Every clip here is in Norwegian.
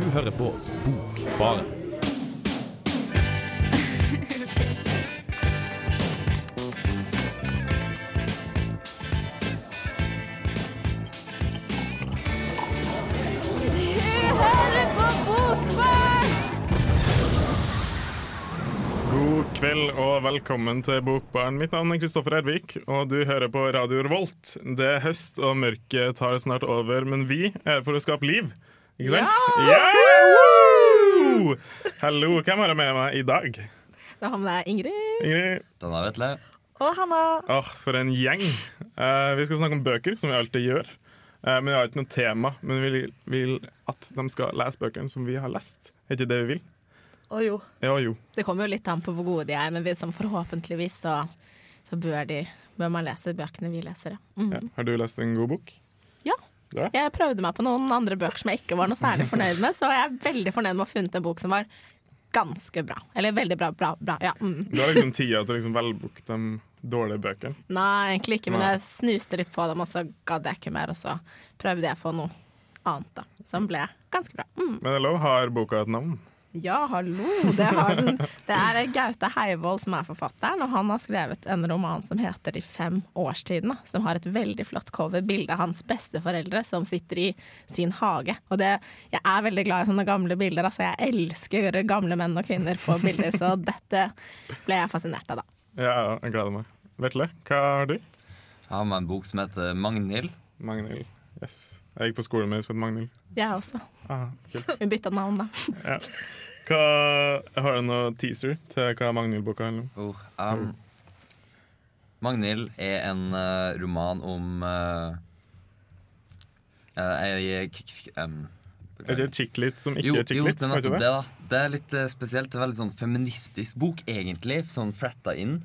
Du hører på Bokbaren. God kveld og velkommen til Bokbaren. Mitt navn er Kristoffer Ervik, og du hører på Radio Revolt. Det er høst, og mørket tar snart over, men vi er her for å skape liv. Ikke sant? Ja! Yeah! Hallo, hvem har jeg med meg i dag? Da har vi deg Ingrid. Ingrid? Denne Vetle. Og Hanna. Åh, for en gjeng. Uh, vi skal snakke om bøker, som vi alltid gjør. Uh, men vi har ikke noe tema. Men vi vil, at de skal lese bøkene som vi har lest. Er ikke det vi vil? Å jo. Ja, jo. Det kommer jo litt an på hvor gode de er, men vi, som forhåpentligvis så, så bør, de, bør man lese bøkene vi leser. Mhm. Ja. Har du lest en god bok? Ja. Jeg prøvde meg på noen andre bøker som jeg ikke var noe særlig fornøyd med, så jeg er veldig fornøyd med å ha funnet en bok som var ganske bra. Eller veldig bra, bra, bra. Ja. Mm. Du har liksom tida til å liksom velbooke de dårlige bøkene. Nei, egentlig ikke, men jeg snuste litt på dem, og så gadd jeg ikke mer, og så prøvde jeg på noe annet, da. Som ble ganske bra. Mm. Men det er lov, har boka et navn? Ja, hallo, det har den. Det er Gaute Heivold som er forfatteren, og han har skrevet en roman som heter De fem årstidene, som har et veldig flott cover, bilde av hans besteforeldre som sitter i sin hage. Og det, jeg er veldig glad i sånne gamle bilder, altså jeg elsker gamle menn og kvinner på bilder, så dette ble jeg fascinert av, da. Ja, jeg gleder meg. Vetle, hva har du? Jeg har med en bok som heter Magnhild. Magnhild. Yes. Jeg gikk på skolen med som het Magnhild. Jeg også. Ah. Vi bytta navn, da. Ja. Hva, har du noen teaser til hva Magnhild-boka handler om? Oh, um, Magnhild er en uh, roman om uh, uh, um, Er det chicklit som ikke jo, er jo, chick-lit? er nettopp det? det. da Det er litt eh, spesielt. Det er veldig sånn feministisk bok, egentlig. Sånn fletta inn.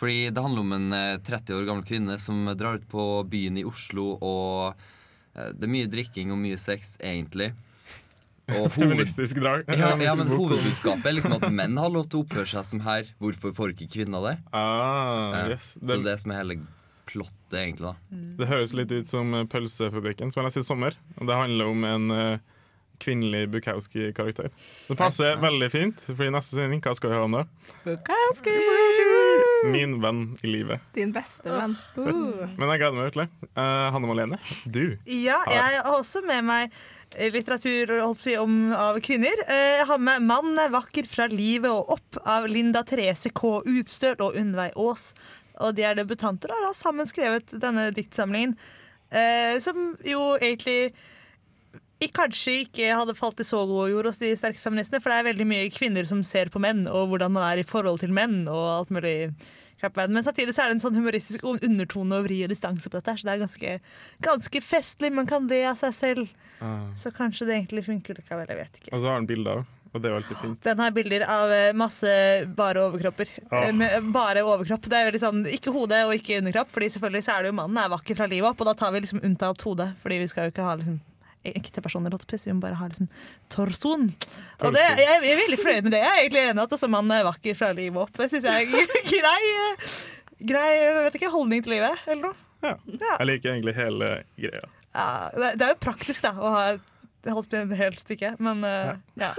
Fordi det handler om en eh, 30 år gammel kvinne som drar ut på byen i Oslo, og eh, det er mye drikking og mye sex, egentlig. Og hoved, Feministisk drag. ja, ja, men hovedbudskapet er liksom at menn har lov til å oppføre seg som her. Hvorfor får ikke kvinner det? Ah, Ja. yes. Så det, er det som er hele plottet, egentlig. da det høres litt ut som eh, Pølsefabrikken, som jeg leste i sommer. Og det handler om en uh, kvinnelig Bukowski-karakter. Det passer veldig fint, for i neste sending, hva skal vi ha om det? Bukowski! Min venn i livet. Din beste venn. Uh. Men jeg gleder meg virkelig. Uh, Hanne Malene, du. Ja, jeg har også med meg litteratur om, av kvinner. Eh, Jeg har med 'Mannen er vakker fra livet og opp' av Linda Therese K. Utstøl og Unnveig Aas. Og de er debutanter og har sammen skrevet denne diktsamlingen, eh, som jo egentlig ik- kanskje ikke hadde falt i så god jord hos de sterkeste feministene, for det er veldig mye kvinner som ser på menn, og hvordan man er i forhold til menn, og alt mulig. Men samtidig så er det en sånn humoristisk undertone og vri og distanse på dette, så det er ganske, ganske festlig. Man kan le av seg selv. Ah. Så kanskje det egentlig funker likevel. Jeg vet ikke. Og så har den bilder òg, og det er jo alltid fint. Den har bilder av eh, masse bare overkropper. Ah. Eh, Med bare overkropp. Det er veldig sånn, Ikke hode og ikke underkropp, Fordi selvfølgelig så er det jo mannen er vakker fra livet opp, og da tar vi liksom unntatt hodet. Fordi vi skal jo ikke ha liksom ekte personer, vi må bare ha liksom torsoen. Og det, jeg, jeg er veldig fornøyd med det. Jeg er egentlig enig at altså, mannen er vakker fra livet opp. Det syns jeg er grei, eh, grei ikke, holdning til livet, eller noe. Ja. Ja. Jeg liker egentlig hele greia. Ja, det, det er jo praktisk da å ha holdt på et helt stykke, men uh, ja.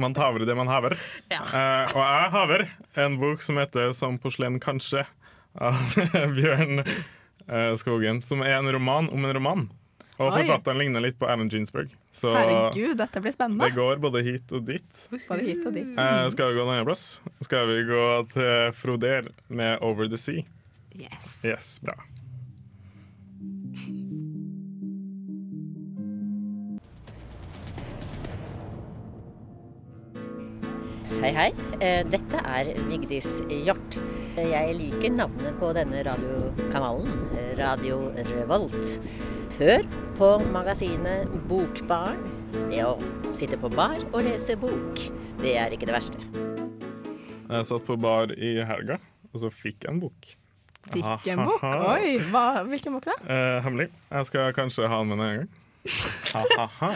Man taver det man haver. Ja. Uh, og jeg haver en bok som heter 'Som porselen kanskje' av Bjørn uh, Skogen. Som er en roman om en roman. Og forfatteren ligner litt på Allen Ginsberg. Så Herregud, dette blir spennende. det går både hit og dit. Både hit og dit. Eh, skal vi gå en annen plass? Skal vi gå til Froder med 'Over the Sea'? Yes. Yes, bra. Hei, hei. Eh, Dette er Vigdis Hjort. Jeg liker navnet på denne radiokanalen, Radio Revolt. Hør på magasinet Bokbarn. Det å sitte på bar og lese bok, det er ikke det verste. Jeg satt på bar i helga, og så fikk jeg en bok. Fikk en bok. Oi, hva, hvilken bok da? Eh, hemmelig. Jeg skal kanskje ha den med en gang. Uh,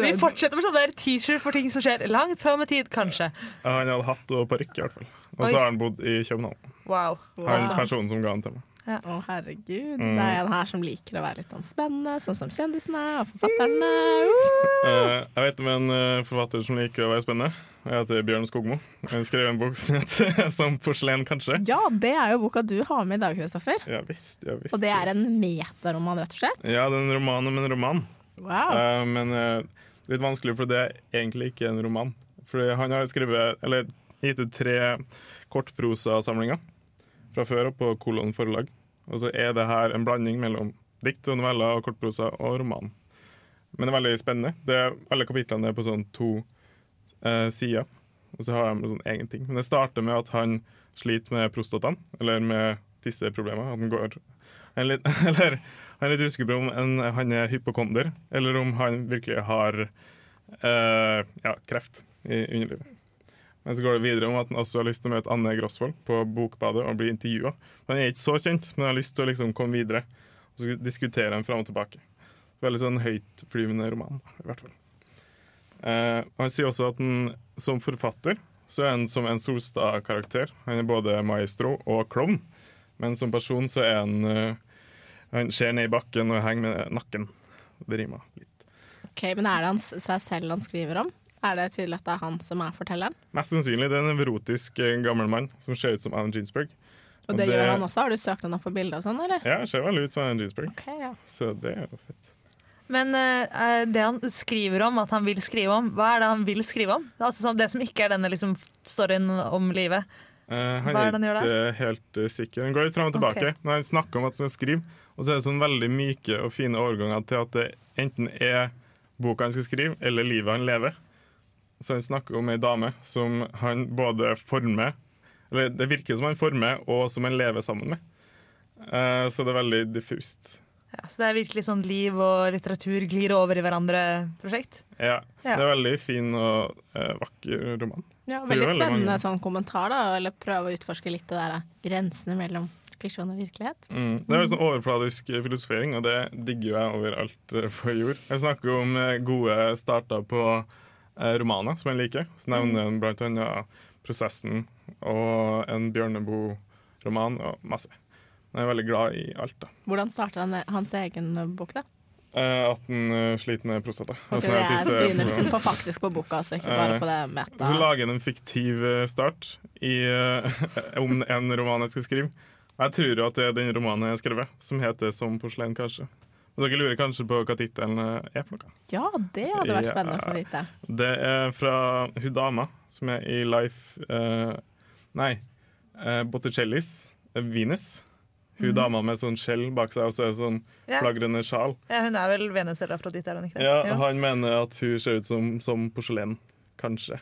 Vi fortsetter med sånne der teaser for ting som skjer langt fram i tid, kanskje. Han hadde hatt og parykk, i hvert fall. Og så har han bodd i København. Wow. Han Wow. personen som ga han til meg. Å, herregud. Mm. Det er en her som liker å være litt sånn spennende, sånn som kjendisene og forfatterne. Uh! Eh, jeg vet om en eh, forfatter som liker å være spennende. Jeg heter Bjørn Skogmo. Han skrev en bok som heter 'Som porselen', kanskje. Ja, det er jo boka du har med i dag, Kristoffer. Ja visst. Ja, visst Og det er en metaroman, rett og slett. Ja, det er en roman om en roman. Wow. Uh, men uh, litt vanskelig, for det er egentlig ikke en roman. For han har skrevet, eller gitt ut tre kortprosasamlinger fra før og på Kolon forlag. Og så er det her en blanding mellom dikt og noveller og kortprosa og roman. Men det er veldig spennende. Er, alle kapitlene er på sånn to eh, sider, og så har de sånn egen ting. Men det starter med at han sliter med prostataen, eller med tisseproblemer. At han går han litt, Eller han er litt usikker på om en, han er hypokonder, eller om han virkelig har eh, ja, kreft i underlivet. Men så går det videre om at han også har lyst til å møte Anne Grosvold på Bokbadet og bli intervjua. Han er ikke så kjent, men han har lyst til å liksom komme videre og så diskutere han fram og tilbake. Veldig sånn høytflyvende roman, i hvert fall. Eh, han sier også at han som forfatter så er han som en Solstad-karakter. Han er både maestro og klovn, men som person så er han uh, Han ser ned i bakken og henger med nakken. Det rimer litt. Ok, Men er det han, seg selv han skriver om? Er det tydelig at det er han som er fortelleren? Mest sannsynlig det er en nevrotisk eh, gammel mann som ser ut som Alan Ginsberg. Og Og det, det- gjør han også? Har du søkt han opp på bildet og sånn, eller? Ja, ser veldig ut som Alan Ginsberg, Okay, ja. så det er jo fett. Men uh, det han skriver om, at han vil skrive om, hva er det han vil skrive om? Altså sånn, Det som ikke er denne liksom, storyen om livet. Uh, han Hva er er det han gjør der? Han er ikke helt uh, sikker. Han går litt fram og tilbake. Okay. Når han snakker om at han skal skrive, og så er det sånn veldig myke og fine overganger til at det enten er boka han skal skrive, eller livet han lever. Så han snakker om ei dame som han både former Eller det virker som han former, og som han lever sammen med. Eh, så det er veldig diffust. Ja, så det er virkelig sånn liv og litteratur glir over i hverandre-prosjekt. Ja, Ja. Det er veldig fin og eh, vakker roman. ja veldig veldig spennende mange- sånn kommentar, da. Eller prøve å utforske litt det der grensene mellom fiksjon og virkelighet. Mm. Det er jo sånn overfladisk eh, filosofering, og det digger jo jeg overalt eh, på jord. Jeg snakker jo om eh, gode starter på eh, romaner som jeg liker. Så nevner jeg blant annet 'Prosessen' og en Bjørneboe-roman og masse. Jeg er veldig glad i alt, da. Hvordan starter han hans egen bok, da? Eh, at den eh, sliter med prostata. Ok, Altså, det er disse- begynnelsen på faktisk på boka, altså ikke bare Eh, på det meta. så lager jeg en fiktiv eh, start i, eh, om en roman jeg skal skrive. Jeg tror jo at det er den romanen jeg har skrevet, som heter 'Som porselen', kanskje. Og dere lurer kanskje på hva tittelen eh, er for noe? Ja, det hadde vært spennende å få vite. Det er fra hun dama som er i Life uh, Nei, uh, Botticellis uh, Venus. Hun dama med sånn skjell bak seg og så er sånn Ja. flagrende sjal. Ja, hun er vel Venus eller er Ja? Ja, Han mener at hun ser ut som, som porselen. Kanskje.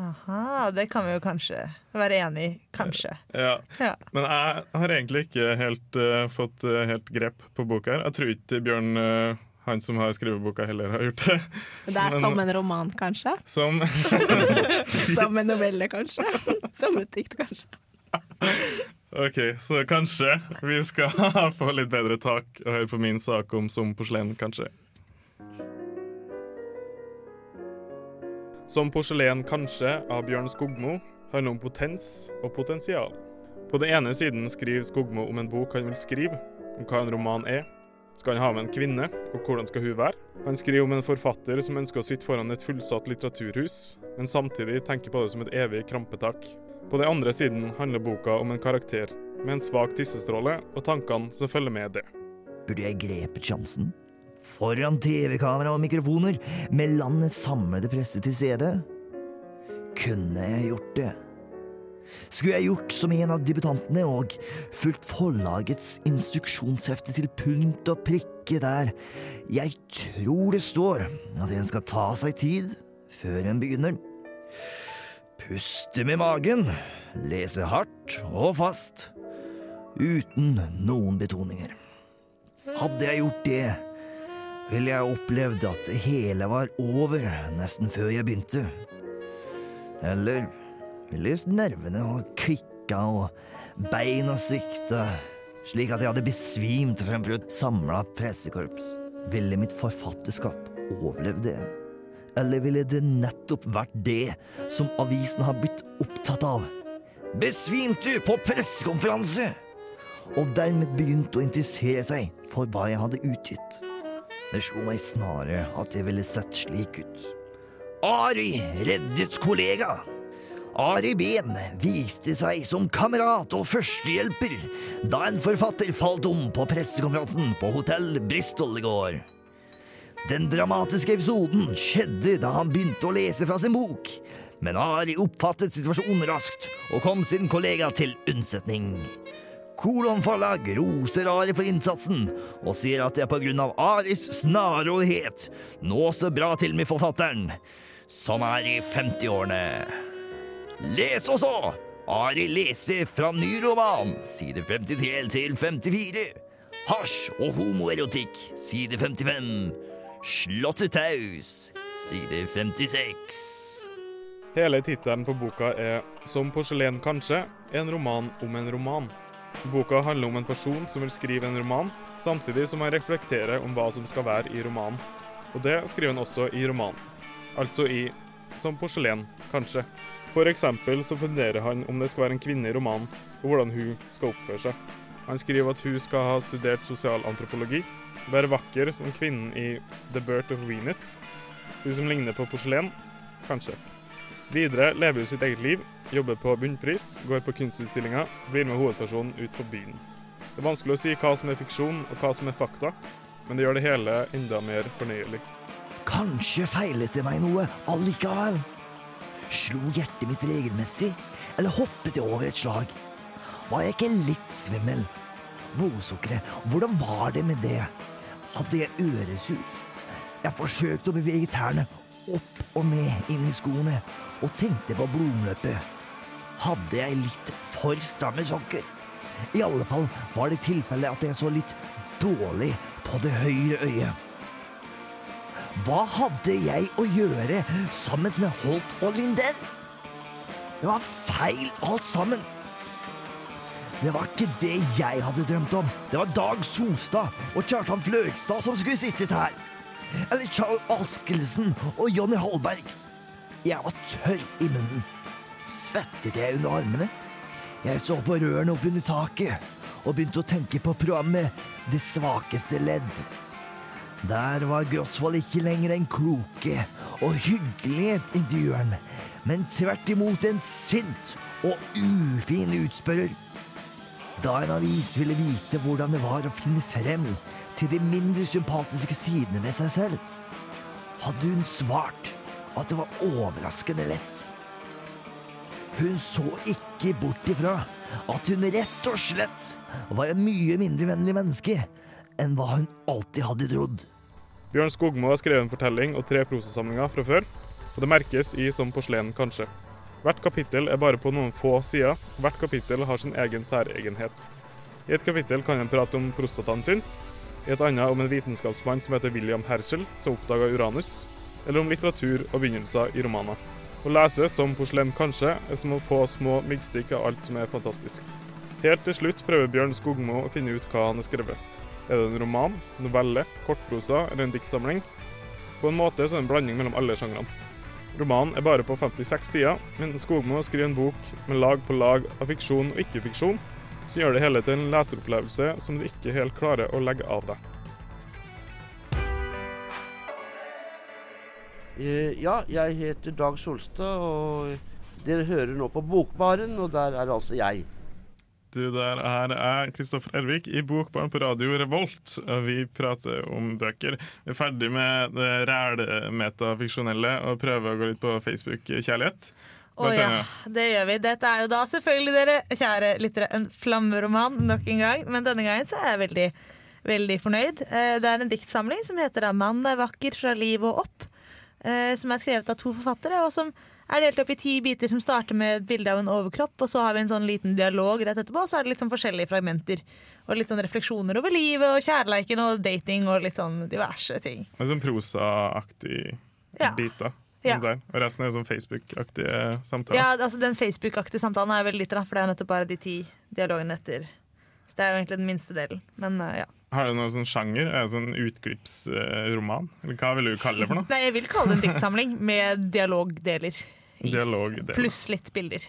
Aha, det kan vi jo kanskje være enig i. Kanskje. Ja. Ja. Men jeg har egentlig ikke helt uh, fått eh, helt grep på boka her. Jeg tror ikke Bjørn, uh, han som har skrevet boka, heller har gjort det. Det er Men- som en roman, kanskje? Som Som en novelle, kanskje? Som et dikt, kanskje? OK, så kanskje vi skal få litt bedre tak og høre på min sak om Som porselen, kanskje. Som porselen, kanskje, av Bjørn Skogmo, handler om potens og potensial. På den ene siden skriver Skogmo om en bok han vil skrive, om hva en roman er. Skal han ha med en kvinne, og hvordan skal hun være? Han skriver om en forfatter som ønsker å sitte foran et fullsatt litteraturhus, men samtidig tenker på det som et evig krampetak. På den andre siden handler boka om en karakter med en svak tissestråle og tankene som følger med det. Burde jeg grepet sjansen? Foran TV-kamera og mikrofoner, med landets samlede presse til stede? Kunne jeg gjort det? Skulle jeg gjort som en av debutantene og fulgt forlagets instruksjonshefte til punkt og prikke der jeg tror det står at en skal ta seg tid før en begynner? Puste med magen, lese hardt og fast, uten noen betoninger. Hadde jeg gjort det, ville jeg opplevd at det hele var over nesten før jeg begynte. Eller hvis nervene ha klikka og beina svikta, slik at jeg hadde besvimt fremfor et samla pressekorps. Ville mitt forfatterskap overlevd det? Eller ville det nettopp vært det som avisen har blitt opptatt av? besvimte på pressekonferanse, og dermed begynte å interessere seg for hva jeg hadde utgitt. Det slo meg snarere at det ville sett slik ut. Ari reddet kollega. Ari Behn viste seg som kamerat og førstehjelper da en forfatter falt om på pressekonferansen på hotell Bristol i går. Den dramatiske episoden skjedde da han begynte å lese fra sin bok, men Ari oppfattet situasjonen raskt og kom sin kollega til unnsetning. Kolon forlag roser Ari for innsatsen og sier at det er på grunn av Aris snarrådighet nå står bra til med forfatteren, som er i 50-årene. Les også! Ari leser fra ny roman, side 53 til 54. Hasj og homoerotikk, side 55. Slåttetaus, side 56. Hele tittelen på boka er 'Som porselen kanskje', en roman om en roman. Boka handler om en person som vil skrive en roman, samtidig som han reflekterer om hva som skal være i romanen. Og det skriver han også i romanen. Altså i 'Som porselen kanskje'. For eksempel så funderer han om det skal være en kvinne i romanen, og hvordan hun skal oppføre seg. Han skriver at hun skal ha studert sosialantropologi, være vakker som kvinnen i The Birth of Venus, hun som ligner på porselen, kanskje. Videre lever hun sitt eget liv, jobber på bunnpris, går på kunstutstillinger, blir med hovedpersonen ut på byen. Det er vanskelig å si hva som er fiksjon og hva som er fakta, men det gjør det hele enda mer fornøyelig. Kanskje feilet det meg noe allikevel? Slo hjertet mitt regelmessig, eller hoppet det over et slag? Var jeg ikke litt svimmel? Blodsukkeret, hvordan var det med det? Hadde jeg øresus? Jeg forsøkte å bevege tærne opp og ned i skoene, og tenkte på blodomløpet. Hadde jeg litt for stramme sokker? I alle fall var det tilfelle at jeg så litt dårlig på det høyre øyet. Hva hadde jeg å gjøre sammen med Holt og Lindell? Det var feil alt sammen. Det var ikke det jeg hadde drømt om. Det var Dag Solstad og Kjartan Fløgstad som skulle sittet her. Eller Charles Askelsen og Jonny Hallberg. Jeg var tørr i munnen. Svettet jeg under armene? Jeg så på rørene opp under taket og begynte å tenke på programmet Det svakeste ledd. Der var Grosvold ikke lenger den kloke og hyggelige intervjueren, men tvert imot en sint og ufin utspørrer. Da en avis ville vite hvordan det var å finne frem til de mindre sympatiske sidene ved seg selv, hadde hun svart at det var overraskende lett. Hun så ikke bort ifra at hun rett og slett var et mye mindre vennlig menneske enn hva hun alltid hadde trodd. Bjørn Skogmo har skrevet en fortelling og tre prosasamlinger fra før, og det merkes i Som porselen kanskje. Hvert kapittel er bare på noen få sider, og hvert kapittel har sin egen særegenhet. I et kapittel kan en prate om prostataen sin, i et annet om en vitenskapsmann som heter William Herschel, som oppdaga Uranus, eller om litteratur og begynnelser i romaner. Å lese Som porselen kanskje er som å få små myggstikk av alt som er fantastisk. Helt til slutt prøver Bjørn Skogmo å finne ut hva han har skrevet. Er det en roman, novelle, kortprosa eller en diktsamling? På en måte så er det en blanding mellom alle sjangrene. Romanen er bare på 56 sider, men Skogmo skriver en bok med lag på lag av fiksjon og ikke-fiksjon, som gjør det hele til en leseropplevelse som du ikke helt klarer å legge av deg. Ja, jeg heter Dag Solstad, og dere hører nå på Bokbaren, og der er altså jeg. Du, der her er Kristoffer Ervik i Bokbarn på radio Revolt. og Vi prater om bøker. Vi er ferdig med det ræle metafiksjonelle og prøver å gå litt på Facebook-kjærlighet. Å ja, det gjør vi. Dette er jo da selvfølgelig, dere kjære lyttere, en flammeroman nok en gang. Men denne gangen så er jeg veldig, veldig fornøyd. Eh, Det er en diktsamling som heter 'Mann er vakker fra livet og opp'. Eh, Som er skrevet av to forfattere, og som er delt opp i ti biter som starter med et bilde av en overkropp, og så har vi en sånn liten dialog rett etterpå, og så er det litt sånn forskjellige fragmenter. Og litt sånn refleksjoner over livet og kjærleiken og dating og litt sånn diverse ting. En sånn prosaaktig Ja. biter. Ja. Der. Og resten er sånn Facebook-aktige samtaler. Ja, altså Den Facebook-aktige samtalen er veldig liten, da, for det er nettopp bare de ti dialogene etter. Så det er jo egentlig den minste delen. Men uh, ja. Har du noen sånn sjanger? Er det sånn utklippsroman? Eller hva vil du kalle det for noe? Nei, jeg vil kalle det en diktsamling med dialogdeler. i. Dialog. Pluss litt bilder.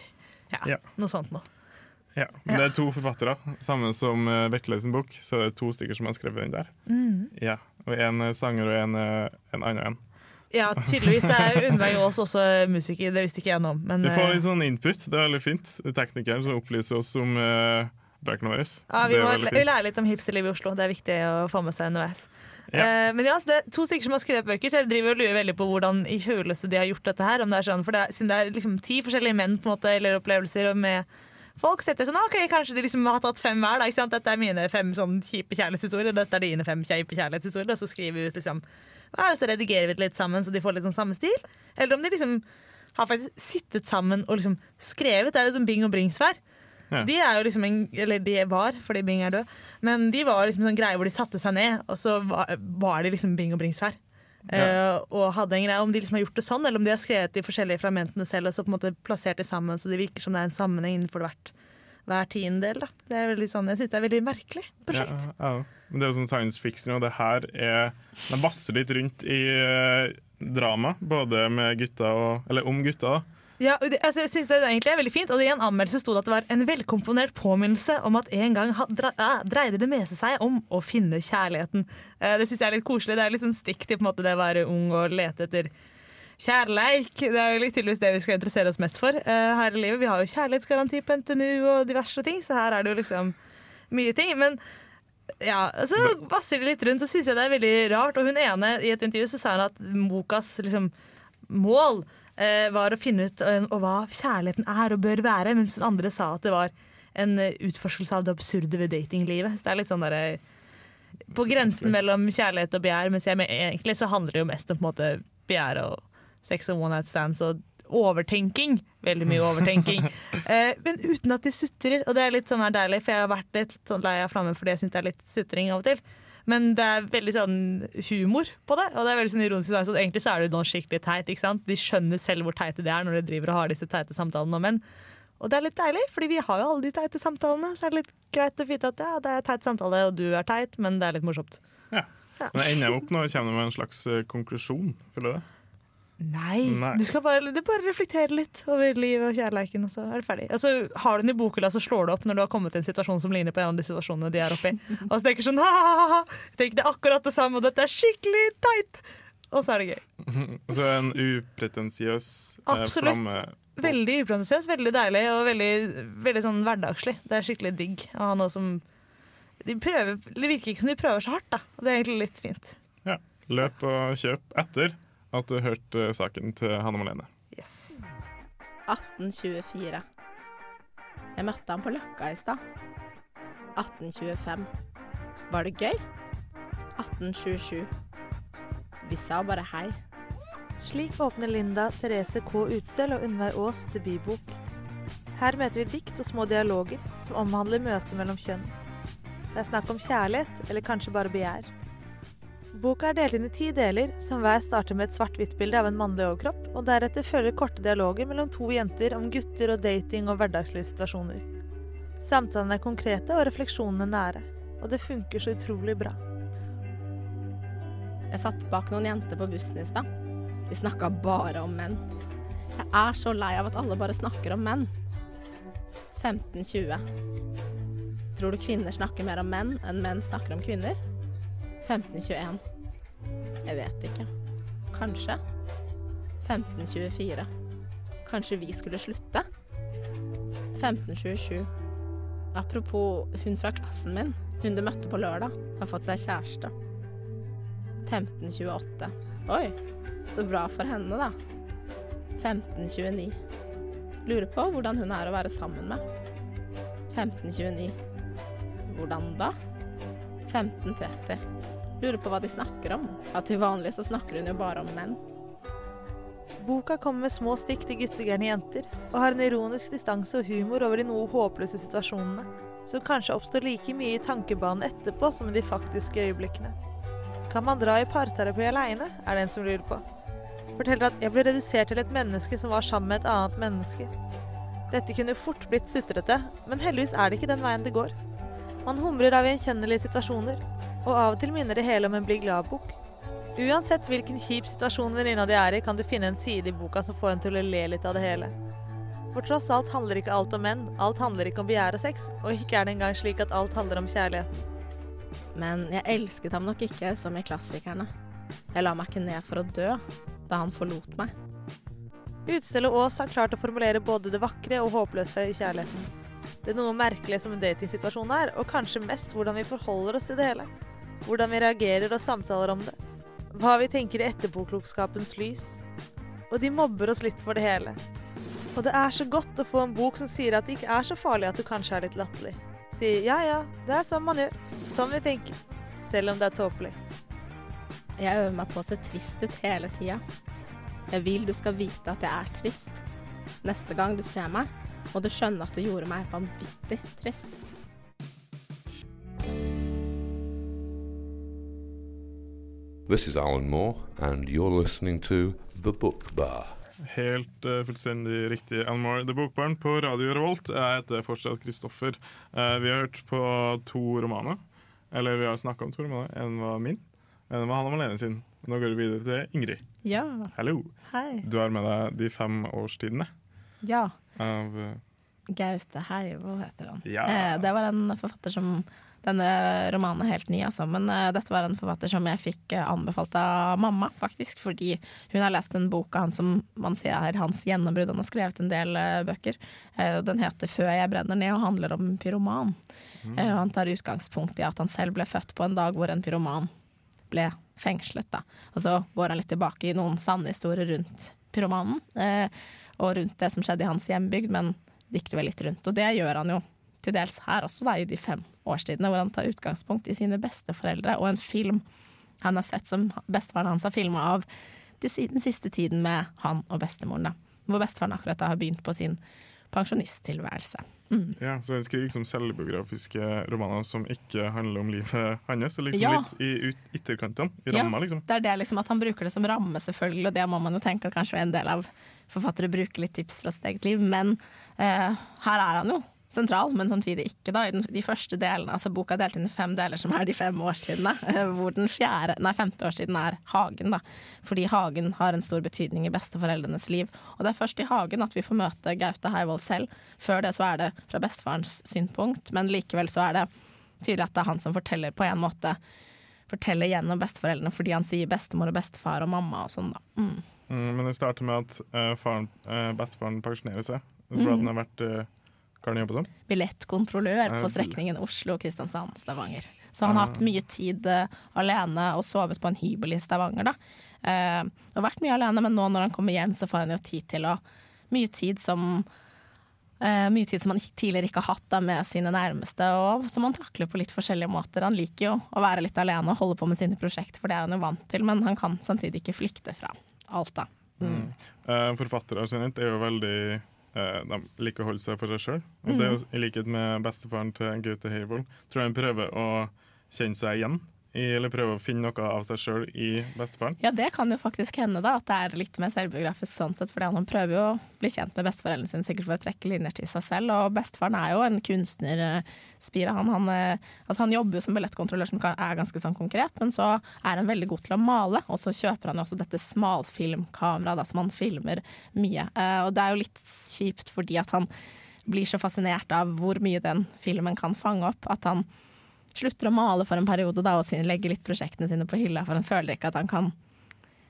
Ja, Ja. Noe sånt noe. Ja, men Det er to forfattere. Samme som uh, Vetle sin bok, så det er to stykker som har skrevet den der. Mm. Ja, Og en er sanger og en er en annen en. Ja, tydeligvis er Unnveig Aas også musiker, det visste ikke jeg noe om. Men Du får eh, litt sånn input, det er veldig fint. Teknikeren som opplyser oss om uh, bøkene våre. ja, vi må vi lærer litt om hipsterlivet i Oslo. Det er viktig å få med seg underveis. Ja. Eh, men ja, det er to stykker som har skrevet bøker, så jeg driver og lurer veldig på hvordan i huleste de har gjort dette her. Om det sånn, for det er, Siden det er liksom ti forskjellige menn på en måte, eller opplevelser med folk, så er det sånn, ok, kanskje de liksom har tatt fem hver. da? Dette er mine fem sånn kjipe kjærlighetshistorier, dette er dine fem kjipe kjærlighetshistorier. Og så skriver vi ut liksom hva er det, så redigerer vi det litt sammen så de får litt sånn samme stil. Eller om de liksom har faktisk sittet sammen og liksom skrevet. Det er jo sånn Bing og Brings-vær. Ja. De er jo liksom en, eller de var, fordi Bing er død. Men de var liksom sånn greie hvor de satte seg ned, og så var, var de liksom Bing og Brings her. Ja. Uh, og hadde en greie Om de liksom har gjort det sånn, eller om de har skrevet de forskjellige fragmentene selv og så på en måte plassert de sammen så det virker som det er en sammenheng innenfor hvert, hver tiendedel. Da. Det er veldig sånn, jeg synes det er veldig merkelig prosjekt. Ja, ja. Men det er jo sånn science fiction, og det her er Den vasser litt rundt i eh, drama, både med gutta og Eller om gutta. Ja, altså, jeg synes det egentlig er veldig fint Og i en anmeldelse sto det at det var en velkomponert påminnelse om at en gang eh, dreide det meste seg om å finne kjærligheten. Eh, det syns jeg er litt koselig. Det er litt sånn stikk til måte, det å være ung og lete etter kjærleik. Det er jo tydeligvis det vi skal interessere oss mest for eh, her i livet. Vi har jo kjærlighetsgaranti på NTNU og diverse ting, så her er det jo liksom mye ting. Men ja, så vasser det litt rundt, så syns jeg det er veldig rart. Og hun ene i et intervju så sa hun at Mokas liksom, mål var å finne ut eh, og hva kjærligheten er og bør være, mens den andre sa at det var en eh, utforskelse av det absurde ved datinglivet. Så det er litt sånn derre På grensen mellom kjærlighet og begjær, mens jeg, men egentlig så handler det jo mest om på en måte begjær og sex og one night stands og overtenking. Veldig mye overtenking. eh, men uten at de sutrer, og det er litt sånn her deilig, for jeg har vært litt sånn lei av flammen fordi jeg syns det er litt sutring av og til. Men det er veldig sånn humor på det, og det er veldig sånn ironisk. Så egentlig så er det noe skikkelig teit. ikke sant? De skjønner selv hvor teite det er når de driver og har disse teite samtalene om menn. Og det er litt deilig, fordi vi har jo alle de teite samtalene. Så er det litt greit å vite at ja, det er teit samtale, og du er teit, men det er litt morsomt. Ja. Men det ender opp nå kommer det med en slags eh, konklusjon. Føler du det? Nei. Nei. Du skal bare, du bare reflektere litt over livet og kjærleiken, og så er det ferdig. Og så har du den i bokhylla, så slår du opp når du har kommet til en situasjon som ligner på en av de situasjonene de er oppi. Og så tenker du sånn ha-ha-ha, det er akkurat det samme, og dette er skikkelig teit! Og så er det gøy. Så en upretensiøs eh, flamme. Veldig upretensiøs, veldig deilig og veldig, veldig sånn hverdagslig. Det er skikkelig digg å ha noe som de prøver, Det virker ikke som de prøver så hardt, da. Og det er egentlig litt fint. Ja. Løp og kjøp etter at du hørte saken til Hanne Malene. Yes. 1824. Jeg møtte han på Løkka i stad. 1825. Var det gøy? 1827. Vi sa bare hei. Slik åpner Linda Therese K. Utstøl og Unnveig Aas debutbok. Her møter vi dikt og små dialoger som omhandler møtet mellom kjønn. Det er snakk om kjærlighet, eller kanskje bare begjær. Boka er delt inn i ti deler, som hver starter med et svart-hvitt-bilde av en mannlig overkropp, og deretter følger korte dialoger mellom to jenter om gutter og dating og hverdagslige situasjoner. Samtalene er konkrete og refleksjonene nære, og det funker så utrolig bra. Jeg satt bak noen jenter på bussen i stad. Vi snakka bare om menn. Jeg er så lei av at alle bare snakker om menn. 1520. Tror du kvinner snakker mer om menn enn menn snakker om kvinner? 1521. Jeg vet ikke. Kanskje. 1524. Kanskje vi skulle slutte? 1527. Apropos hun fra klassen min, hun du møtte på lørdag, har fått seg kjæreste. 1528. Oi, så bra for henne, da. 1529. Lurer på hvordan hun er å være sammen med. 1529. Hvordan da? 1530. Lurer på hva de snakker om. Ja, til vanlig så snakker hun jo bare om menn. Boka kommer med små stikk til guttegærne jenter, og har en ironisk distanse og humor over de noe håpløse situasjonene, som kanskje oppstår like mye i tankebanen etterpå som i de faktiske øyeblikkene. Kan man dra i parterapi aleine, er det en som lurer på. Forteller at jeg ble redusert til et menneske som var sammen med et annet menneske. Dette kunne fort blitt sutrete, men heldigvis er det ikke den veien det går. Man humrer av gjenkjennelige situasjoner, og av og til minner det hele om en bli glad-bok. Uansett hvilken kjip situasjon venninna di er i, kan du finne en side i boka som får en til å le litt av det hele. For tross alt handler ikke alt om menn, alt handler ikke om begjær og sex, og ikke er det engang slik at alt handler om kjærligheten. Men jeg elsket ham nok ikke som i klassikerne. Jeg la meg ikke ned for å dø da han forlot meg. Utstellet Aas har klart å formulere både det vakre og håpløse i kjærligheten. Det er noe merkelig som en datingsituasjon er, og kanskje mest hvordan vi forholder oss til det hele. Hvordan vi reagerer og samtaler om det. Hva vi tenker i etterpåklokskapens lys. Og de mobber oss litt for det hele. Og det er så godt å få en bok som sier at det ikke er så farlig at du kanskje er litt latterlig. Sier ja ja, det er sånn man gjør. Sånn vi tenker. Selv om det er tåpelig. Jeg øver meg på å se trist ut hele tida. Jeg vil du skal vite at jeg er trist. Neste gang du ser meg, må du skjønne at du gjorde meg vanvittig trist. This is Alan Moore, and you're listening to The Book Bar. Helt uh, fullstendig riktig, Alan Moore. The Book Barn på Radio Revolt. Jeg heter fortsatt Kristoffer. Uh, vi har hørt på to romaner. Eller vi har snakka om to romaner. En var min, en var Hanna Malene sin. Nå går vi videre til Ingrid. Ja. Hallo. Hei. Du har med deg De fem årstidene Ja. av eh, Gaute Heivold heter han. Ja. Eh, det var en forfatter som Denne romanen er helt ny, altså, men uh, dette var en forfatter som jeg fikk uh, anbefalt av mamma, faktisk. Fordi hun har lest en bok av han som man sier er hans gjennombrudd. Han har skrevet en del uh, bøker. Den heter 'Før jeg brenner ned' og handler om en pyroman. Mm. han tar utgangspunkt i at han selv ble født på en dag hvor en pyroman ble fengslet. Da. Og så går han litt tilbake i noen sanne historier rundt pyromanen, og rundt det som skjedde i hans hjembygd, men dikter vel litt rundt. Og det gjør han jo til dels her også, da, i de fem årstidene, hvor han tar utgangspunkt i sine besteforeldre og en film han har sett som bestefaren hans har filma av den siste tiden med han og bestemoren. da. Hvor bestefaren akkurat da har begynt på sin pensjonisttilværelse. Mm. Ja, så Han skriver liksom selvbiografiske romaner som ikke handler om livet hans. Liksom Ja. litt i ut, ytterkantene, i Ja, ramma, liksom. Det er det liksom at han bruker det som ramme, selvfølgelig, og det må man jo tenke at kanskje en del av forfattere bruker litt tips fra sitt eget liv, men eh, her er han jo sentral, men samtidig ikke. da. I den, de første delene, altså Boka er delt inn i fem deler, som er de fem årstidene. eh, Hvor den fjerde, nei, femte årstiden er hagen. da. Fordi hagen har en stor betydning i besteforeldrenes liv. Og det er først i hagen at vi får møte Gaute Heivold selv. Før det så er det fra bestefarens synspunkt, men likevel så er det tydelig at det er han som forteller på en måte forteller gjennom besteforeldrene fordi han sier bestemor og bestefar og mamma og sånn, da. Mm. Mm, men det starter med at uh, faren, uh, bestefaren pensjonerer seg. For Mm. at han har vært eh, Hva har han jobbet som? Billettkontrollør på strekningen Oslo-Kristiansand, Stavanger. Så han Ah. har hatt mye tid eh, alene og sovet på en hybel i Stavanger, da. Uh, og vært mye alene, men nå når han kommer hjem, så får han jo tid til å Mye tid som uh, mye tid som han tidligere ikke har hatt da, med sine nærmeste, og som han takler på litt forskjellige måter. Han liker jo å være litt alene og holde på med sine prosjekter, for det er han jo vant til, men han kan samtidig ikke flykte fra alt, da. Mm. Eh, forfattere generelt er jo veldig De liker å holde seg for seg sjøl. Og det er jo i likhet med bestefaren til Gaute Heivold. Tror han prøver å kjenne seg igjen i, eller prøver å finne noe av seg sjøl i bestefaren. Ja, det kan jo faktisk hende, da, at det er litt mer selvbiografisk sånn sett. For han prøver jo å bli kjent med besteforeldrene sine, sikkert for å trekke linjer til seg selv. Og bestefaren er jo en kunstnerspire. Han, han, eh, altså han jobber jo som billettkontrollør, som er ganske sånn konkret, men så er han veldig god til å male. Og så kjøper han jo også dette smalfilmkameraet, som han filmer mye. Eh, og det er jo litt kjipt fordi at han blir så fascinert av hvor mye den filmen kan fange opp, at han slutter å male for en periode da, og legger litt prosjektene sine på hylla, for han føler ikke at han kan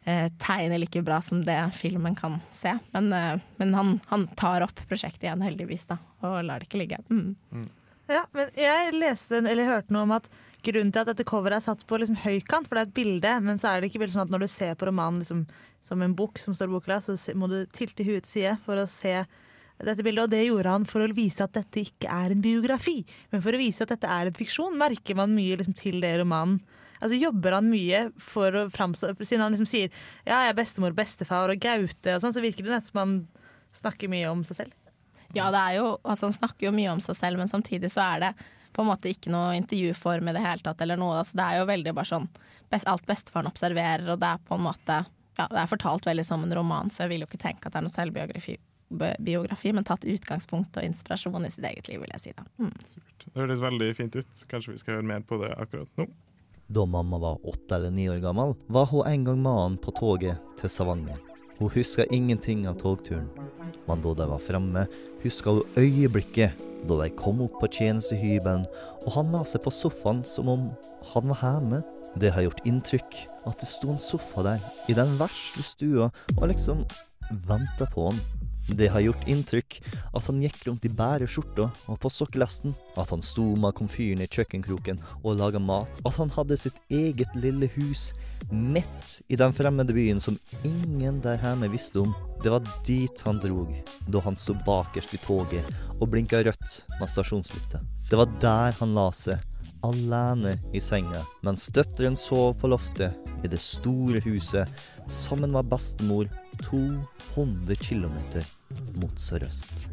eh, tegne like bra som det filmen kan se. Men, eh, men han, han tar opp prosjektet igjen, heldigvis, da, og lar det ikke ligge. Mm. Ja, men jeg leste eller hørte noe om at grunnen til at dette coveret er satt på liksom høykant, for det er et bilde, men så er det ikke bilde sånn at når du ser på romanen liksom, som en bok som står i bokhylla, så må du tilte huet til side for å se dette bildet, og det gjorde han for å vise at dette ikke er en biografi, men for å vise at dette er en fiksjon, merker man mye liksom, til det romanen. Altså Jobber han mye for å framstå Siden han liksom sier ja, jeg er bestemor, bestefar og Gaute og sånn, så virker det nesten som han snakker mye om seg selv. Ja, det er jo, altså han snakker jo mye om seg selv, men samtidig så er det på en måte ikke noe intervjuform i det hele tatt. eller noe, altså Det er jo veldig bare sånn best, alt bestefaren observerer, og det er på en måte ja, det er fortalt veldig som en roman, så jeg vil jo ikke tenke at det er noe selvbiografi, bi- biografi, men tatt utgangspunkt og inspirasjon i sitt eget liv, vil jeg si. da. Mm. Det høres veldig fint ut. Kanskje vi skal høre mer på det akkurat nå. Da mamma var åtte eller ni år gammel, var hun en gang med han på toget til Stavanger. Hun huska ingenting av togturen, men da de var fremme, huska hun øyeblikket da de kom opp på tjenestehybelen, og han la seg på sofaen som om han var hjemme. Det har gjort inntrykk at det sto en sofa der, i den vesle stua, og liksom venta på han. Det har gjort inntrykk at han gikk rundt i bare skjorta og på sokkelesten, at han sto med komfyren i kjøkkenkroken og laga mat, at han hadde sitt eget lille hus midt i den fremmede byen som ingen der hjemme visste om. Det var dit han drog da han sto bakerst i toget og blinka rødt med stasjonslykta. Det var der han la seg, alene i senga, mens døtteren sov på loftet i det store huset sammen med bestemor 200 km mot sørøst.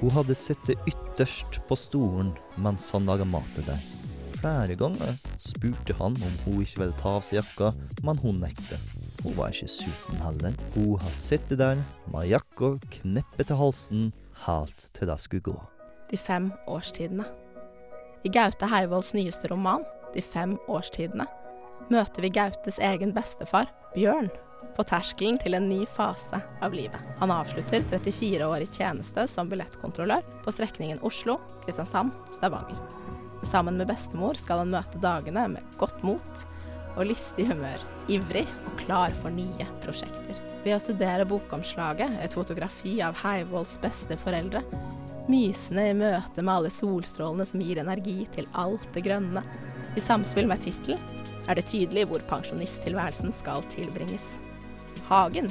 Hun hadde sittet ytterst på stolen mens han laga mat til dem. Flere ganger spurte han om hun ikke ville ta av seg jakka, men hun nektet. Hun var ikke sulten heller. Hun har sittet der med jakka kneppet til halsen helt til det skulle gå. De fem årstidene. I Gaute Heivolds nyeste roman, De fem årstidene, møter vi Gautes egen bestefar, Bjørn, på terskelen til en ny fase av livet. Han avslutter 34 år i tjeneste som billettkontrollør på strekningen Oslo-Kristiansand-Stavanger. Sammen med bestemor skal han møte dagene med godt mot og lystig humør, ivrig og klar for nye prosjekter. Ved å studere bokomslaget, et fotografi av Heivolds beste foreldre, mysende i møte med alle solstrålene som gir energi til alt det grønne, i samspill med tittelen, er det tydelig hvor pensjonisttilværelsen skal tilbringes. Hagen.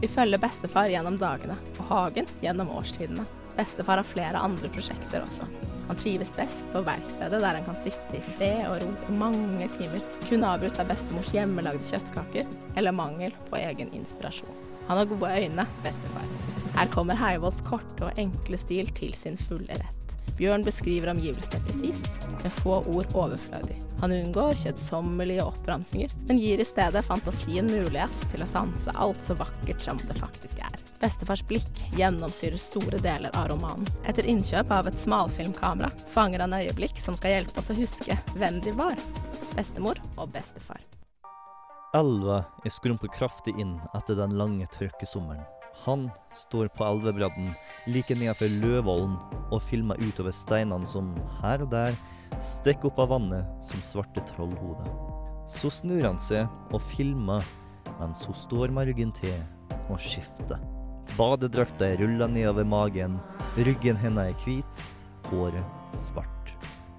Vi følger bestefar gjennom dagene, og Hagen gjennom årstidene. Bestefar har flere andre prosjekter også. Han trives best på verkstedet der han kan sitte i fred og ro i mange timer, kun avbrutt av bestemors hjemmelagde kjøttkaker eller mangel på egen inspirasjon. Han har gode øyne, bestefar. Her kommer Heivolls korte og enkle stil til sin fulle rett. Bjørn beskriver omgivelsene presist, med få ord overflødig. Han unngår kjedsommelige oppramsinger, men gir i stedet fantasien mulighet til å sanse alt så vakkert som det faktisk er. Bestefars blikk gjennomsyrer store deler av romanen. Etter innkjøp av et smalfilmkamera fanger han øyeblikk som skal hjelpe oss å huske hvem de var. Bestemor og bestefar. Elva er skrumpet kraftig inn etter den lange tørkesommeren. Han står på elvebredden like nedenfor Løvollen og filmer utover steinene som her og der stikker opp av vannet som svarte trollhoder. Så snur han seg og filmer mens hun står med ryggen til og skifter. Badedrakta er rulla nedover magen, ryggen hennes er hvit, håret svart.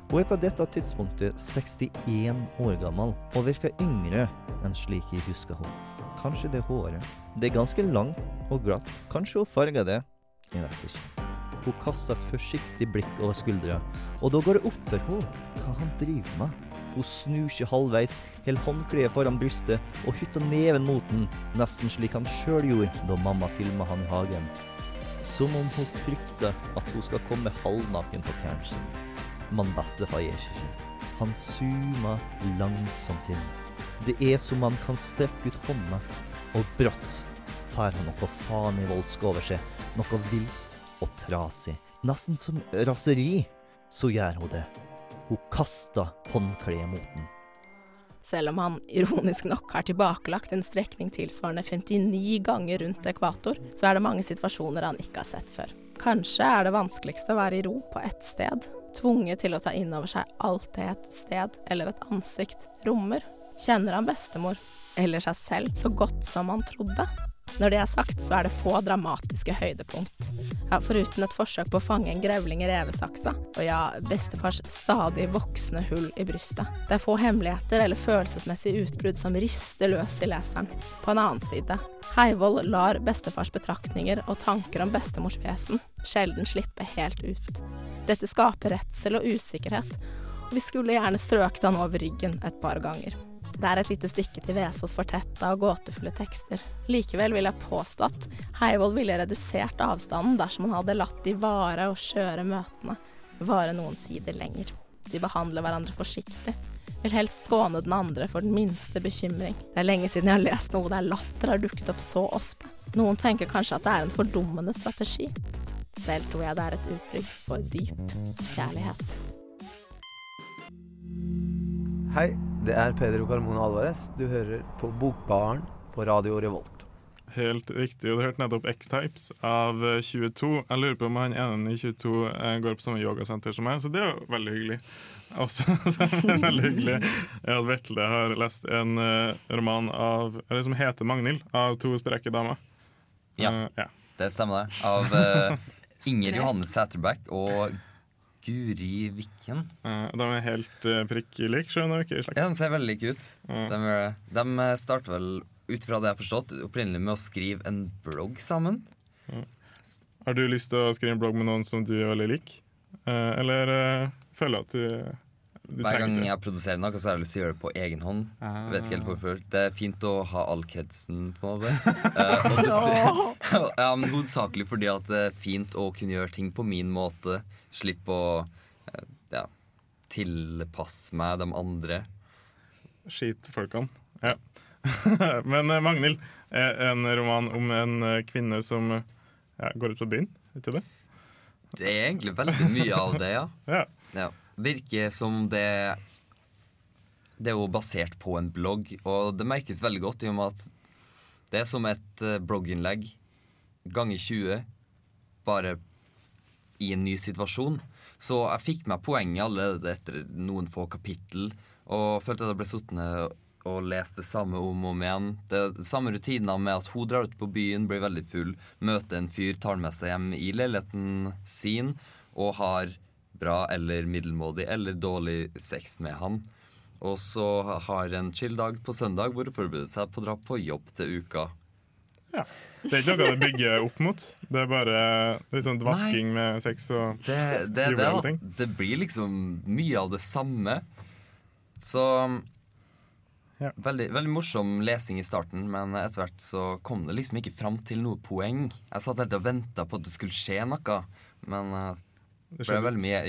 Hun er på dette tidspunktet 61 år gammel og virker yngre enn slik jeg husker henne. Kanskje det håret. Det er ganske langt og glatt. Kanskje hun farga det. Jeg vet ikke. Hun kaster et forsiktig blikk over skuldra, og da går det opp for henne hva han driver med. Hun snur seg halvveis, holder håndkleet foran brystet og hytter neven mot den, nesten slik han sjøl gjorde da mamma filma han i hagen. Som om hun frykter at hun skal komme halvnaken på fjernsyn. Men bestefar gjør ikke. Han zoomer langsomt inn. Det er som han kan strekke ut hånda, og brått får han noe faen i voldsk over seg, noe vilt og trasig. Nesten som raseri, så gjør hun det. Hun kaster håndkleet mot den. Selv om han ironisk nok har tilbakelagt en strekning tilsvarende 59 ganger rundt ekvator, så er det mange situasjoner han ikke har sett før. Kanskje er det vanskeligste å være i ro på ett sted, tvunget til å ta inn over seg alt det et sted eller et ansikt rommer. Kjenner han bestemor, eller seg selv, så godt som han trodde? Når det er sagt, så er det få dramatiske høydepunkt. Ja, foruten et forsøk på å fange en grevling i revesaksa, og ja, bestefars stadig voksende hull i brystet. Det er få hemmeligheter eller følelsesmessige utbrudd som rister løs i leseren. På en annen side, Heivold lar bestefars betraktninger og tanker om bestemors vesen sjelden slippe helt ut. Dette skaper redsel og usikkerhet, og vi skulle gjerne strøket han over ryggen et par ganger. Det er et lite stykke til Vesaas fortetta og gåtefulle tekster. Likevel vil jeg påstå at Heivold ville redusert avstanden dersom han hadde latt de vare og skjøre møtene vare noen sider lenger. De behandler hverandre forsiktig, vil helst skåne den andre for den minste bekymring. Det er lenge siden jeg har lest noe der latter har dukket opp så ofte. Noen tenker kanskje at det er en fordummende strategi. Selv tror jeg det er et uttrykk for dyp kjærlighet. Hei, det er Pedro Carmona Alvarez. Du hører på Bokbaren på Radio Revolt. Helt riktig. Du hørte nettopp X-Types av eh, 22. Jeg lurer på om han ene i 22 eh, går på samme yogasenter som meg, så det er jo veldig hyggelig. Også så er det veldig hyggelig at Vetle har lest en eh, roman av, eller som heter 'Magnhild', av to spreke damer. Ja. uh, ja. Det stemmer, det. Av uh, Inger Johanne Sæterbæk og Guri Vikken. Ja, de er helt uh, prikk like, skjønner du ikke i slekt. Ja, De ser veldig like ut. Ja. De, er- de starter vel, ut fra det jeg har forstått, opprinnelig med å skrive en blogg sammen. Har du lyst til å skrive en blogg med noen som du er veldig lik? Uh, eller uh, føler at du Hver gang jeg produserer noe, så har jeg lyst til å gjøre det på egen hånd. Ah. Vet ikke helt hvorfor. Det er fint å ha all kredsen, på en måte. Eh, det, ja, men hovedsakelig fordi at det er fint å kunne gjøre ting på min måte. Slippe å uh, ja, tilpasse meg de andre. Skit folkene. Ja. Men uh, Magnhild en roman om en kvinne som ja, går ut på byen. Vet du det? Det er egentlig veldig mye av det, ja. Ja. ja. Virker som det Det er jo basert på en blogg, og det merkes veldig godt i og med at det er som et eh, blogginnlegg ganger 20, bare i en ny situasjon. Så jeg fikk meg poenget allerede etter noen få kapittel, og følte at jeg ble sittende og lest det samme om og om igjen. Det er samme rutinene med at hun drar ut på byen, blir veldig full, møter en fyr, tar den med seg hjem i leiligheten sin og har bra eller middelmådig eller dårlig sex med han. Og så har en chill dag på søndag hvor hun forbereder seg på å dra på jobb til uka. Ja. Det er ikke noe det bygger opp mot. Det er bare litt sånn Nei, med sex og Det, det, det, det, det blir liksom mye av det samme. Så Ja. veldig, veldig morsom lesing i starten, men etter hvert så kom det liksom ikke fram til noe poeng. Jeg satt helt og venta på at det skulle skje noe, men eh, Det ble veldig mye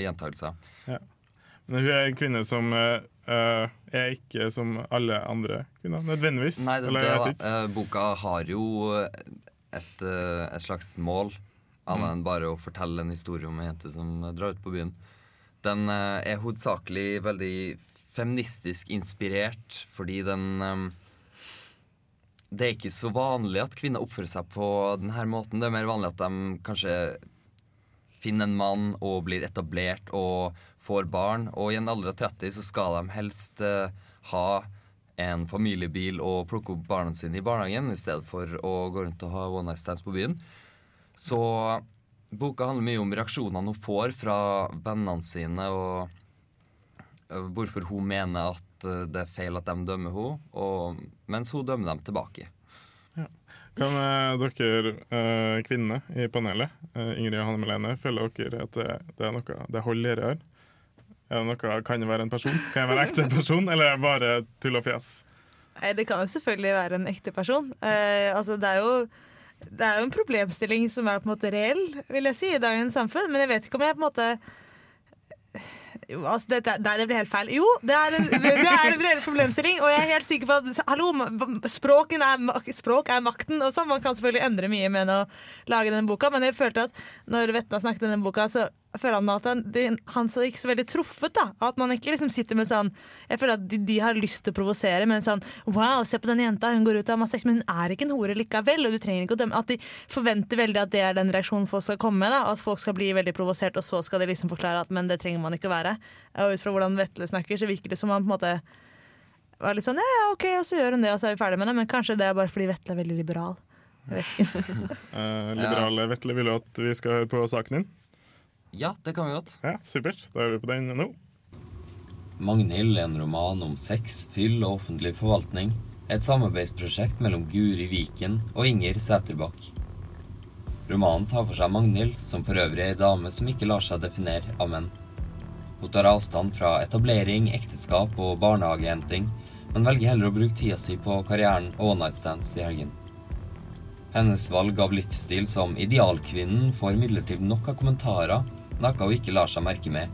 Ja. Men hun er en kvinne som eh, er ikke som alle andre kvinner, nødvendigvis. Nei, det, Eller det. Eh, boka har jo et, uh, et slags mål, annet Mm. enn bare å fortelle en historie om ei jente som drar ut på byen. Den er hovedsakelig veldig feministisk inspirert, fordi den um, Det er ikke så vanlig at kvinner oppfører seg på denne måten. Det er mer vanlig at de kanskje finner en mann og blir etablert og får barn. Og i en alder av 30 så skal de helst eh, ha en familiebil og plukke opp barna sine i barnehagen i stedet for å gå rundt og ha one night stands på byen. Så boka handler mye om reaksjonene hun får fra vennene sine, og eh, hvorfor hun mener at eh, det er feil at de dømmer henne, mens hun dømmer dem tilbake. Kan eh, dere eh, kvinnene i panelet, eh, Ingrid og Hanne Melene, føler dere at det, det er noe det holder i rør? Er det noe, kan det være en person? Kan det være en ekte person, eller er det bare tull og fjes? Nei, Det kan jo selvfølgelig være en ekte person. Eh, altså, det er jo det er jo en problemstilling som er på en måte reell, vil jeg si, i dagens samfunn. Men jeg vet ikke om jeg på en måte altså det, det, det blir helt feil. Jo, det er, en, det er en reell problemstilling, og jeg er helt sikker på at hallo, språken er, språk er makten. Og så Man kan selvfølgelig endre mye med å lage denne boka, men jeg følte at når Vetna snakket om denne boka, så føler han at han, så ikke så veldig truffet. da At man ikke liksom sitter med sånn Jeg føler at de, de har lyst til å provosere, men sånn Wow, se på den jenta, hun går ut og har masse sex, men hun er ikke en hore likevel. Og du trenger ikke å dømme At de forventer veldig at det er den reaksjonen folk skal komme med. da At folk skal bli veldig provosert, og så skal de liksom forklare at men det trenger man ikke å være. Og ut fra hvordan Vetle snakker, så virker det som han på en måte var litt sånn ja, ja, OK, og så gjør hun det, og så er vi ferdig med det. Men kanskje det er bare fordi Vetle er veldig liberal. Eh, liberale Vetle vil at vi skal høre på saken din. Ja, det kan vi godt. Ja, Supert. Da er vi på den nå. Magnhild er en roman om sex, fyll og offentlig forvaltning. Et samarbeidsprosjekt mellom Guri Viken og Inger Sæterbakk. Romanen tar for seg Magnhild, som for øvrig er ei dame som ikke lar seg definere av menn. Hun tar avstand fra etablering, ekteskap og barnehagehenting, men velger heller å bruke tida si på karrieren og one night stands i helgen. Hennes valg av livsstil som idealkvinnen får imidlertid nok av kommentarer, noe hun ikke lar seg merke med.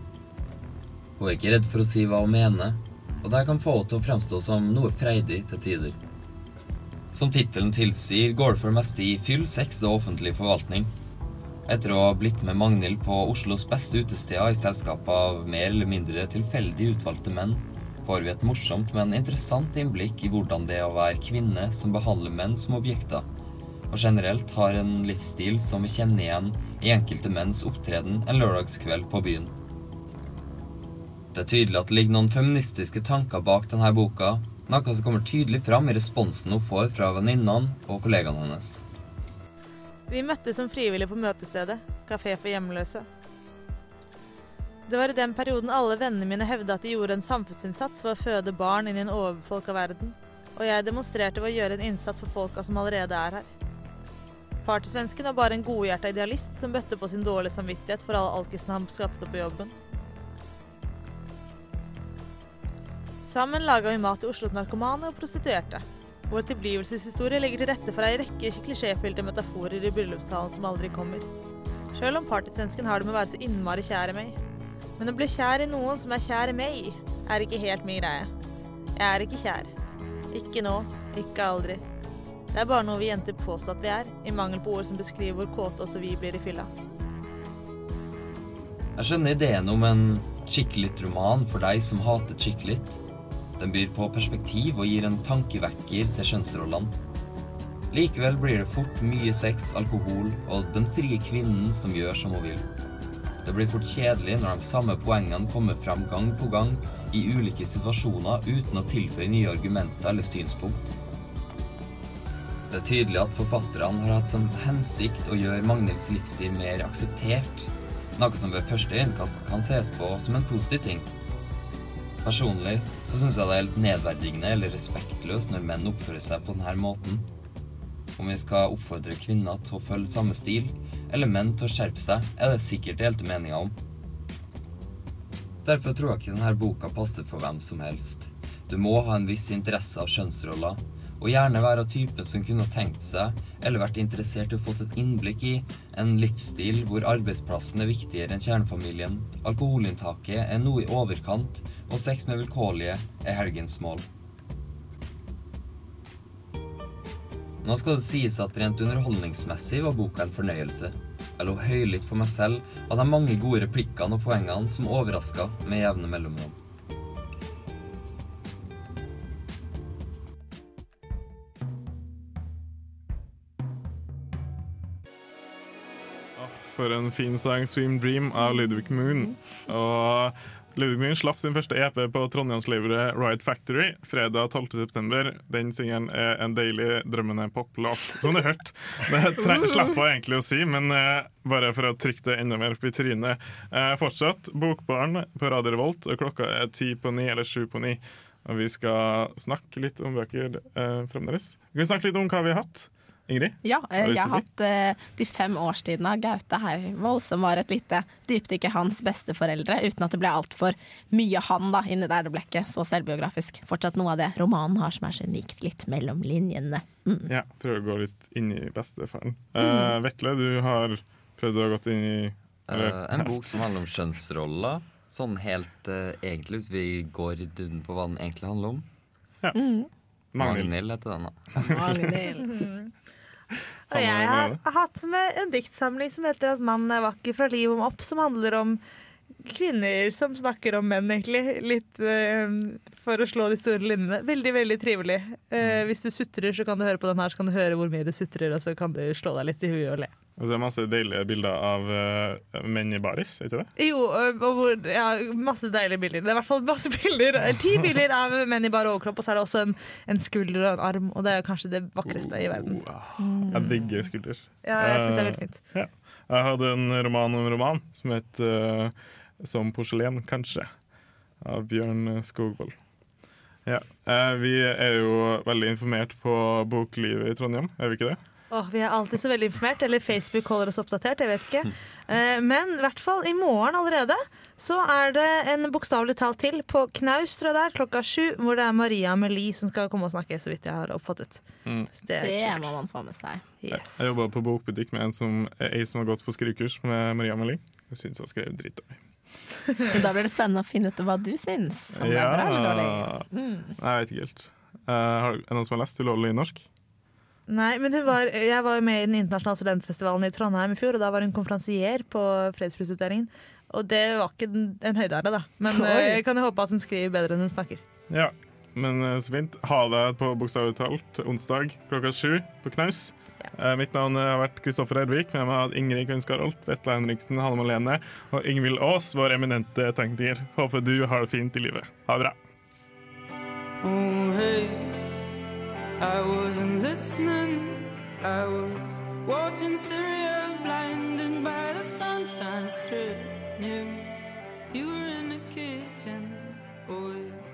Hun er ikke redd for å si hva hun mener, og det kan få henne til å fremstå som noe freidig til tider. Som tittelen tilsier, går det for det meste i fyll, sex og offentlig forvaltning. Etter å ha blitt med Magnhild på Oslos beste utesteder i selskap av mer eller mindre tilfeldig utvalgte menn, får vi et morsomt, men interessant innblikk i hvordan det er å være kvinne som behandler menn som objekter. og generelt har en livsstil som vi kjenner igjen i enkelte menns opptreden en lørdagskveld på byen. Det er tydelig at det ligger noen feministiske tanker bak denne boka, noe som kommer tydelig fram i responsen hun får fra venninnene og kollegaene hennes. Vi møttes som frivillige på møtestedet, Kafé for hjemløse. Det var i den perioden alle vennene mine hevda at de gjorde en samfunnsinnsats for å føde barn inn i en overfolka verden, og jeg demonstrerte ved å gjøre en innsats for folka som allerede er her. Partysvensken var bare en godhjerta idealist som bøtte på sin dårlige samvittighet for alle alkisene han skapte på jobben. Sammen laga vi mat til Oslos narkomane og prostituerte. Vår tilblivelseshistorie legger til rette for ei rekke klisjéfylte metaforer i bryllupstalen som aldri kommer. Sjøl om partysvensken har det med å være så innmari kjær i meg. Men å bli kjær i noen som er kjær i meg, er ikke helt min greie. Jeg er ikke kjær. Ikke nå, ikke aldri. Det er bare noe vi jenter påstår at vi er, i mangel på ord som beskriver hvor kåte også vi blir i fylla. Jeg skjønner ideen om en chick-lit-roman for deg som hater chick-lit. Den byr på perspektiv og gir en tankevekker til kjønnsrollene. Likevel blir det fort mye sex, alkohol og den frie kvinnen som gjør som hun vil. Det blir fort kjedelig når de samme poengene kommer fram gang på gang i ulike situasjoner uten å tilføye nye argumenter eller synspunkt. Det tydelig at forfatterne har hatt som hensikt å gjøre Magnhilds livsstil mer akseptert, noe som ved første øyekast kan ses på som en positiv ting. Personlig så syns jeg det er helt nedverdigende eller respektløst når menn oppfører seg på denne måten. Om vi skal oppfordre kvinner til å følge samme stil, eller menn til å skjerpe seg, er det sikkert delte meninger om. Derfor tror jeg ikke denne boka passer for hvem som helst. Du må ha en viss interesse av kjønnsroller, og gjerne være av typen som kunne tenkt seg, eller vært interessert i å få et innblikk i, en livsstil hvor arbeidsplassen er viktigere enn kjernefamilien, alkoholinntaket er noe i overkant, og sex med vilkårlige er helgens mål. Nå skal det sies at rent underholdningsmessig var boka en fornøyelse. Jeg lå høylytt for meg selv av de mange gode replikkene og poengene som overraska med jevne mellomrom. For en fin sang, 'Swim Dream' av Ludvig Moon. Og Ludvig Moon slapp sin første EP på trondheimslivet Riot Factory fredag 12.9. Den singelen er en deilig drømmende poplåt, som du hørte. Det slapp jeg egentlig å si, men eh, bare for å trykke det enda mer opp i trynet. Eh, fortsatt Bokbarn på Radio Revolt, og klokka er ti på ni, eller sju på ni. Og vi skal snakke litt om bøker eh, fremdeles. Vi kan snakke litt om hva vi har hatt. Ingrid? Ja, jeg har hatt uh, De fem årstidene av Gaute Heivold, som var et lite dypdykk i hans besteforeldre, uten at det ble altfor mye han da inni der. Det ble ikke så selvbiografisk. Fortsatt noe av det romanen har som er så unikt, litt mellom linjene. Mm. Ja, prøve å gå litt inn i bestefaren. Uh, Vetle, du har prøvd å gå inn i eller- uh, en bok som handler om kjønnsroller. Sånn helt egentlig, hvis vi går i dybden på hva den egentlig handler om. Mm. Magnhild. Magnhild heter den, da. Og jeg har hatt med en diktsamling som heter 'At mannen er vakker fra liv om opp', som handler om kvinner som snakker om menn, egentlig. Litt uh, for å slå de store linjene. Veldig, veldig trivelig. Uh, hvis du sutrer, så kan du høre på den her, så kan du høre hvor mye du sutrer, og så kan du slå deg litt i huet og le. Og så er det masse deilige bilder av uh, menn i baris, ikke det? Jo, hvor, ja, masse deilige bilder. Det er i hvert fall masse bilder Ti bilder av menn i bar overkropp, og så er det også en, en skulder og en arm. Og det er kanskje det vakreste i verden. Jeg digger skulder. Ja, jeg synes det er veldig fint. Uh, ja. Jeg hadde en roman om en roman som het uh, 'Som porselen, kanskje', av Bjørn Skogvold. Ja. eh, vi er jo veldig informert på boklivet i Trondheim, er vi ikke det? Åh, vi er alltid så veldig informert, eller Facebook holder oss oppdatert. jeg vet ikke. Eh, men i hvert fall i morgen allerede så er det en bokstavelig talt til på Knaus tror jeg det er, klokka sju, hvor det er Maria Meli som skal komme og snakke, så vidt jeg har oppfattet. Mm. Så det er Det må man få med seg. Yes. Jeg jobba på bokbutikk med en som, ei som har gått på skrivekurs med Maria Meli. Jeg syns jeg skrev drittdårlig. Så da blir det spennende å finne ut hva du syns. Om det er bra eller dårlig. Mm. Jeg vet ikke helt. Eh, har, er det noen som har lest ulovlig norsk? Nei, men hun var, jeg var jo med i den internasjonale studentfestivalen i Trondheim i fjor, og da var hun konferansier på fredsprisutdelingen. Og det var ikke en- høydare, da. Men Oi. eh, jeg kan jo håpe at hun skriver bedre enn hun snakker. Ja. men eh, så fint. Ha deg på bokstavelig talt onsdag klokka sju på Knaus. Ja. Mitt navn har vært Kristoffer Ervik. Med meg har Ingrid Kunstgarolt, Vetle Henriksen, Hanne Malene og Ingvild Aas, vår eminente tekniker. Håper du har det fint i livet. Ha det bra. Oh, hey, I wasn't listening. I was watching Syria, blinded by the sunshine strip. You, you were in the kitchen. Oh, yeah.